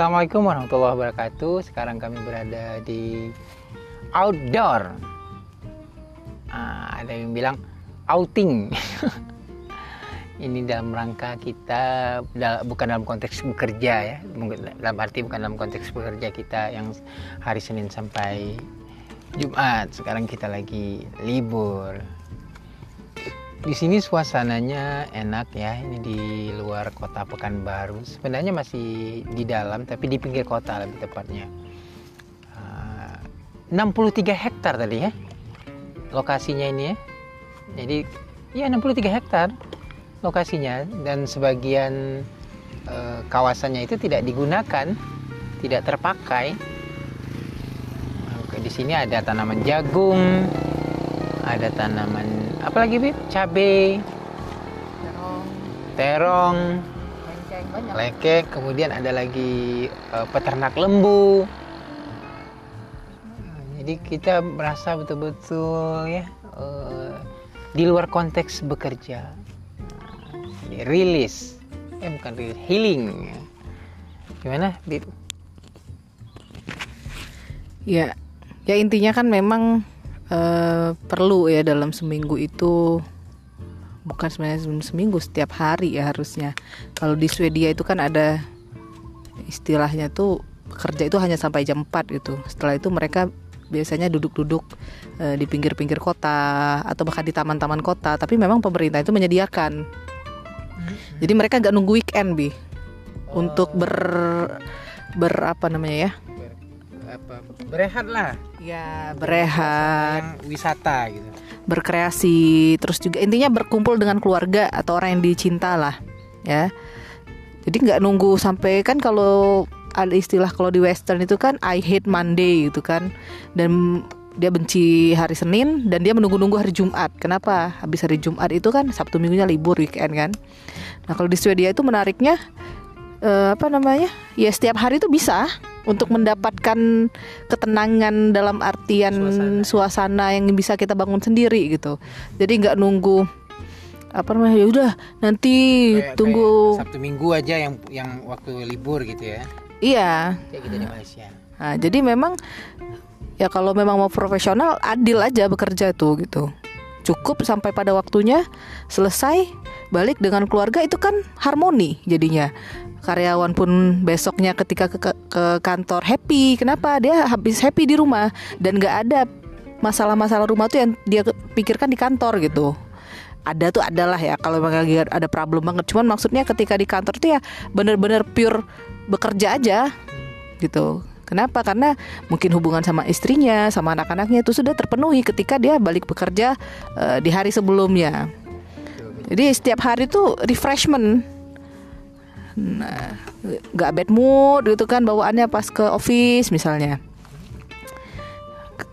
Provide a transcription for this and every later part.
Assalamualaikum warahmatullahi wabarakatuh. Sekarang kami berada di outdoor. Ah, ada yang bilang outing. Ini dalam rangka kita bukan dalam konteks bekerja ya, dalam arti bukan dalam konteks bekerja kita yang hari Senin sampai Jumat. Sekarang kita lagi libur di sini suasananya enak ya ini di luar kota Pekanbaru. Sebenarnya masih di dalam tapi di pinggir kota lebih tepatnya. Uh, 63 hektar tadi ya lokasinya ini ya. Jadi ya 63 hektar lokasinya. Dan sebagian uh, kawasannya itu tidak digunakan tidak terpakai. Oke, di sini ada tanaman jagung ada tanaman apalagi bib? Cabe. Terong. Terong. Banyak. Lengkeng kemudian ada lagi uh, peternak lembu. Jadi kita merasa betul-betul ya uh, di luar konteks bekerja. Uh, rilis. Eh bukan rilis healing. Gimana bib? Ya ya intinya kan memang uh, perlu ya dalam seminggu itu. Bukan sebenarnya seminggu setiap hari ya harusnya. Kalau di Swedia itu kan ada istilahnya tuh kerja itu hanya sampai jam 4 gitu. Setelah itu mereka biasanya duduk-duduk uh, di pinggir-pinggir kota atau bahkan di taman-taman kota. Tapi memang pemerintah itu menyediakan. Jadi mereka gak nunggu weekend bi. Untuk ber ber apa namanya ya apa berehat lah ya berehat wisata gitu berkreasi terus juga intinya berkumpul dengan keluarga atau orang yang dicinta lah ya jadi nggak nunggu sampai kan kalau ada istilah kalau di western itu kan I hate Monday gitu kan dan dia benci hari Senin dan dia menunggu-nunggu hari Jumat. Kenapa? Habis hari Jumat itu kan Sabtu Minggunya libur weekend kan. Nah kalau di Swedia itu menariknya uh, apa namanya? Ya setiap hari itu bisa untuk mendapatkan ketenangan dalam artian suasana, suasana yang bisa kita bangun sendiri gitu. Jadi nggak nunggu apa namanya ya udah nanti kayak, tunggu kayak Sabtu Minggu aja yang yang waktu libur gitu ya. Iya. Kayak gitu di Malaysia. Nah, jadi memang ya kalau memang mau profesional adil aja bekerja tuh gitu. Cukup sampai pada waktunya selesai balik dengan keluarga itu kan harmoni jadinya karyawan pun besoknya ketika ke, ke kantor happy. Kenapa? Dia habis happy di rumah dan nggak ada masalah-masalah rumah tuh yang dia pikirkan di kantor gitu. Ada tuh adalah ya kalau memang lagi ada problem banget. Cuman maksudnya ketika di kantor tuh ya bener-bener pure bekerja aja gitu. Kenapa? Karena mungkin hubungan sama istrinya, sama anak-anaknya itu sudah terpenuhi ketika dia balik bekerja uh, di hari sebelumnya. Jadi setiap hari tuh refreshment nah nggak bad mood gitu kan bawaannya pas ke office misalnya.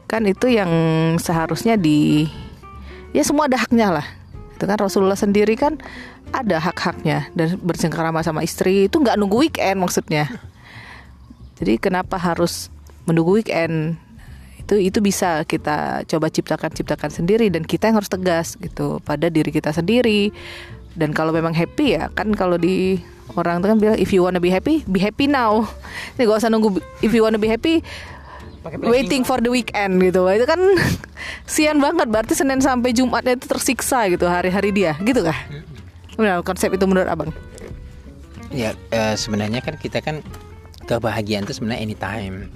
Kan itu yang seharusnya di ya semua ada haknya lah. Itu kan Rasulullah sendiri kan ada hak-haknya dan bersengkrama sama istri itu nggak nunggu weekend maksudnya. Jadi kenapa harus menunggu weekend? Itu itu bisa kita coba ciptakan ciptakan sendiri dan kita yang harus tegas gitu pada diri kita sendiri dan kalau memang happy ya kan kalau di orang tuh kan bilang if you wanna be happy be happy now. Ini gak usah nunggu if you wanna be happy waiting for the weekend gitu. Itu kan sian banget. Berarti Senin sampai Jumatnya itu tersiksa gitu hari-hari dia. Gitu kah? Benar konsep itu menurut abang? Ya uh, sebenarnya kan kita kan kebahagiaan itu sebenarnya anytime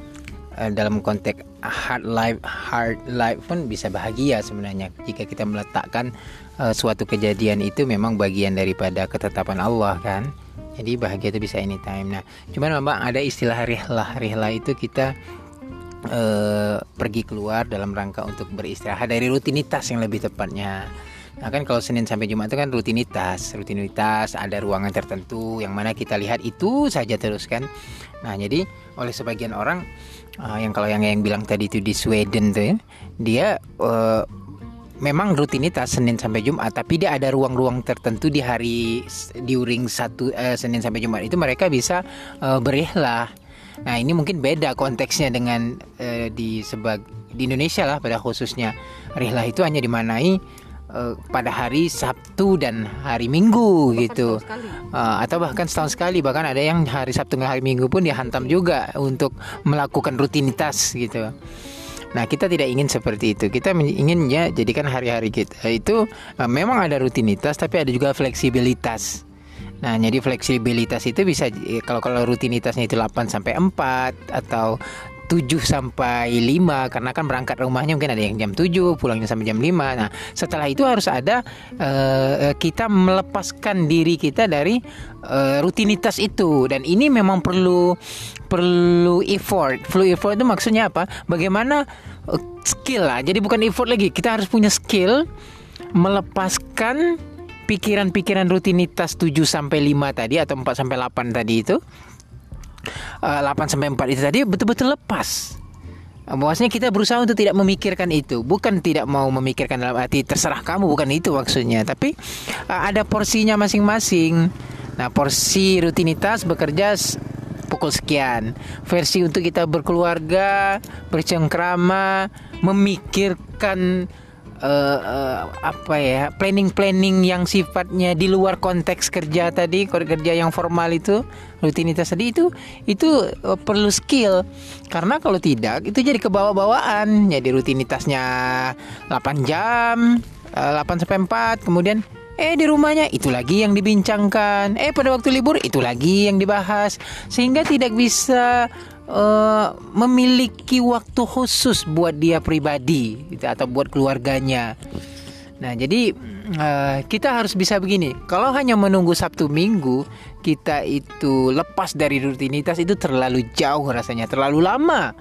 dalam konteks hard life hard life pun bisa bahagia sebenarnya. Jika kita meletakkan uh, suatu kejadian itu memang bagian daripada ketetapan Allah kan? Jadi bahagia itu bisa anytime. Nah cuman memang ada istilah rihlah. Rihlah itu kita uh, pergi keluar dalam rangka untuk beristirahat dari rutinitas yang lebih tepatnya Nah kan kalau Senin sampai Jumat itu kan rutinitas, rutinitas ada ruangan tertentu yang mana kita lihat itu saja terus kan. Nah jadi oleh sebagian orang uh, yang kalau yang yang bilang tadi itu di Sweden tuh ya, dia uh, memang rutinitas Senin sampai Jumat, tapi dia ada ruang-ruang tertentu di hari diuring satu uh, Senin sampai Jumat itu mereka bisa uh, berihlah. Nah ini mungkin beda konteksnya dengan uh, di sebag di Indonesia lah pada khususnya rihlah itu hanya dimanai uh, pada hari Sabtu dan hari Minggu Bahkan gitu. Uh, atau bahkan setahun sekali bahkan ada yang hari Sabtu dan hari Minggu pun dihantam juga untuk melakukan rutinitas gitu. Nah kita tidak ingin seperti itu. Kita ingin ya jadikan hari-hari kita itu uh, memang ada rutinitas tapi ada juga fleksibilitas. Nah, jadi fleksibilitas itu bisa eh, kalau kalau rutinitasnya itu 8 sampai 4 atau 7 sampai 5 karena kan berangkat rumahnya mungkin ada yang jam 7, pulangnya sampai jam 5. Nah, setelah itu harus ada eh, kita melepaskan diri kita dari eh, rutinitas itu dan ini memang perlu perlu effort. Perlu effort itu maksudnya apa? Bagaimana skill lah. Jadi bukan effort lagi, kita harus punya skill melepaskan pikiran-pikiran rutinitas 7 sampai 5 tadi atau 4 sampai 8 tadi itu uh, 8 sampai 4 itu tadi betul-betul lepas. Bahwasanya kita berusaha untuk tidak memikirkan itu, bukan tidak mau memikirkan dalam arti terserah kamu, bukan itu maksudnya, tapi uh, ada porsinya masing-masing. Nah, porsi rutinitas bekerja pukul sekian. Versi untuk kita berkeluarga, bercengkrama, memikirkan eh, eh, apa ya planning planning yang sifatnya di luar konteks kerja tadi kerja yang formal itu rutinitas tadi itu itu eh, perlu skill. Karena kalau tidak itu jadi kebawa-bawaan. Jadi rutinitasnya 8 jam eh, 8 sampai 4 kemudian Eh di rumahnya itu lagi yang dibincangkan. Eh pada waktu libur itu lagi yang dibahas. Sehingga tidak bisa eh, memiliki waktu khusus buat dia pribadi gitu, atau buat keluarganya. Nah jadi eh, kita harus bisa begini. Kalau hanya menunggu Sabtu Minggu kita itu lepas dari rutinitas itu terlalu jauh rasanya, terlalu lama.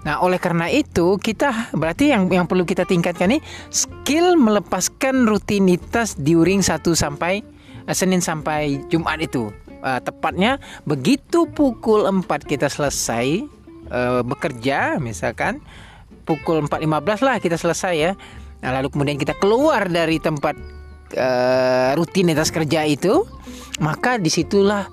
Nah, oleh karena itu kita berarti yang yang perlu kita tingkatkan nih skill melepaskan rutinitas during 1 sampai eh, Senin sampai Jumat itu. Eh, tepatnya begitu pukul 4 kita selesai eh, bekerja misalkan pukul 4.15 lah kita selesai ya. Nah, lalu kemudian kita keluar dari tempat eh, rutinitas kerja itu, maka di situlah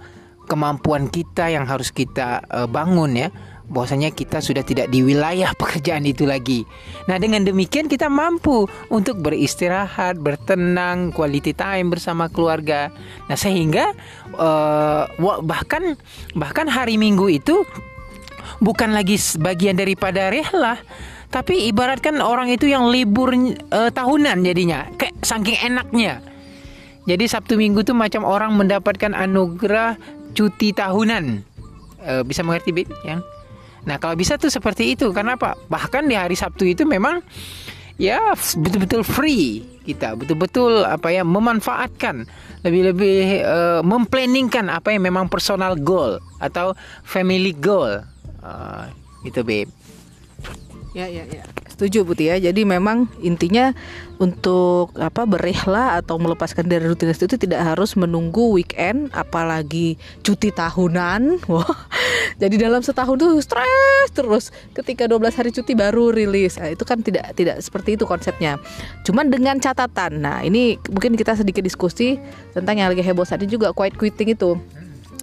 kemampuan kita yang harus kita eh, bangun ya bahwasanya kita sudah tidak di wilayah pekerjaan itu lagi. Nah, dengan demikian kita mampu untuk beristirahat, bertenang, quality time bersama keluarga. Nah, sehingga eh, wa- bahkan bahkan hari Minggu itu bukan lagi bagian daripada rehlah, tapi ibaratkan orang itu yang libur eh, tahunan jadinya, kayak saking enaknya. Jadi Sabtu Minggu tuh macam orang mendapatkan anugerah cuti tahunan. Eh, bisa mengerti Bib? Yang Nah kalau bisa tuh seperti itu karena apa? Bahkan di hari Sabtu itu memang ya betul-betul free kita betul-betul apa ya memanfaatkan lebih-lebih eh, memplanningkan apa yang memang personal goal atau family goal Eh, gitu Beb. Ya, ya, ya. Setuju Putih ya. Jadi memang intinya untuk apa berehlah atau melepaskan dari rutinitas itu tidak harus menunggu weekend, apalagi cuti tahunan. Wah. Jadi dalam setahun tuh stres terus. Ketika 12 hari cuti baru rilis. Nah, itu kan tidak tidak seperti itu konsepnya. Cuman dengan catatan. Nah, ini mungkin kita sedikit diskusi tentang yang lagi heboh saat ini juga quiet quitting itu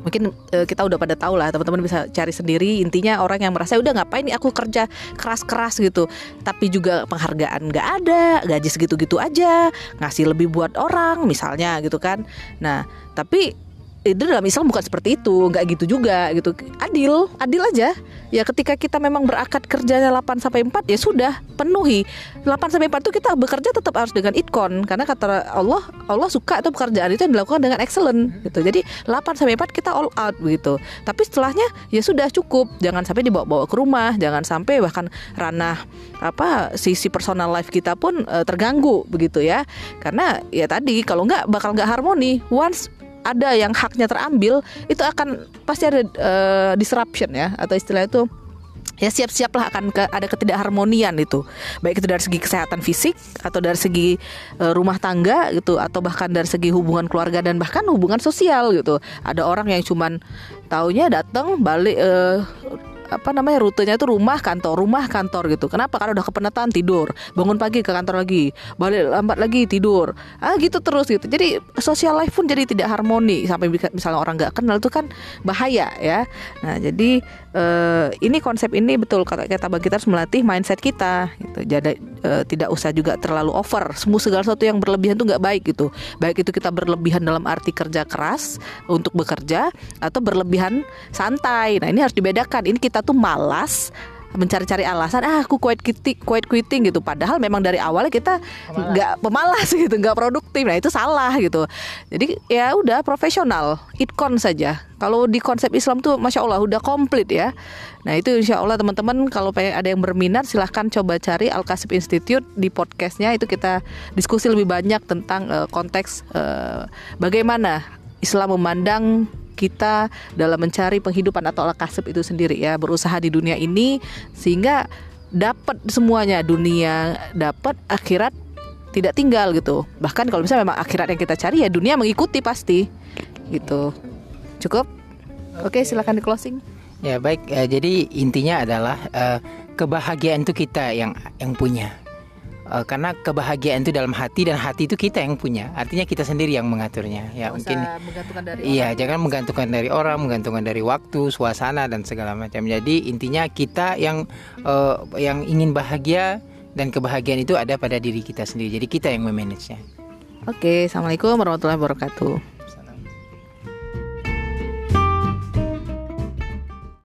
mungkin eh, kita udah pada tahu lah teman-teman bisa cari sendiri intinya orang yang merasa udah ngapain aku kerja keras-keras gitu tapi juga penghargaan nggak ada gaji segitu-gitu aja ngasih lebih buat orang misalnya gitu kan nah tapi itu dalam Islam bukan seperti itu nggak gitu juga gitu. Adil adil aja. Ya ketika kita memang berakad kerjanya 8 sampai 4 ya sudah penuhi. 8 sampai 4 itu kita bekerja tetap harus dengan itkon karena kata Allah Allah suka itu pekerjaan itu yang dilakukan dengan excellent gitu. Jadi 8 sampai 4 kita all out begitu tapi setelahnya ya sudah cukup. Jangan sampai dibawa-bawa ke rumah jangan sampai bahkan ranah apa sisi personal life kita pun eh, terganggu begitu ya. Karena ya tadi kalau nggak bakal nggak harmoni. Once ada yang haknya terambil itu akan pasti ada eh, disruption ya atau istilah itu ya siap-siaplah akan ke, ada ketidakharmonian itu. Baik itu dari segi kesehatan fisik atau dari segi eh, rumah tangga gitu atau bahkan dari segi hubungan keluarga dan bahkan hubungan sosial gitu. Ada orang yang cuman taunya datang balik eh, apa namanya rutenya itu rumah kantor rumah kantor gitu. Kenapa? Karena udah kepenatan tidur. Bangun pagi ke kantor lagi. Balik lambat lagi tidur. Ah gitu terus gitu. Jadi social life pun jadi tidak harmoni. Sampai misalnya orang nggak kenal itu kan bahaya ya. Nah jadi eh, ini konsep ini betul kata kata bagi kita harus melatih mindset kita gitu. Jadi eh, tidak usah juga terlalu over. Semua segala sesuatu yang berlebihan tuh nggak baik gitu. Baik itu kita berlebihan dalam arti kerja keras untuk bekerja atau berlebihan santai. Nah, ini harus dibedakan. Ini kita tuh malas mencari-cari alasan ah aku quit quitting, quit quitting gitu. Padahal memang dari awalnya kita nggak pemalas gitu nggak produktif. Nah itu salah gitu. Jadi ya udah profesional itkon saja. Kalau di konsep Islam tuh masya Allah udah komplit ya. Nah itu insya Allah teman-teman kalau pengen ada yang berminat silahkan coba cari Al Kasib Institute di podcastnya. Itu kita diskusi lebih banyak tentang uh, konteks uh, bagaimana Islam memandang kita dalam mencari penghidupan atau kasib itu sendiri ya berusaha di dunia ini sehingga dapat semuanya dunia dapat akhirat tidak tinggal gitu. Bahkan kalau misalnya memang akhirat yang kita cari ya dunia mengikuti pasti gitu. Cukup? Oke silakan di closing. Ya baik. Uh, jadi intinya adalah uh, kebahagiaan itu kita yang yang punya uh, karena kebahagiaan itu dalam hati dan hati itu kita yang punya. Artinya kita sendiri yang mengaturnya. Ya mungkin usah menggantungkan dari iya orang. jangan menggantungkan dari orang menggantungkan dari waktu suasana dan segala macam. Jadi intinya kita yang eh, yang ingin bahagia dan kebahagiaan itu ada pada diri kita sendiri. Jadi kita yang memanagenya. Oke assalamualaikum warahmatullahi wabarakatuh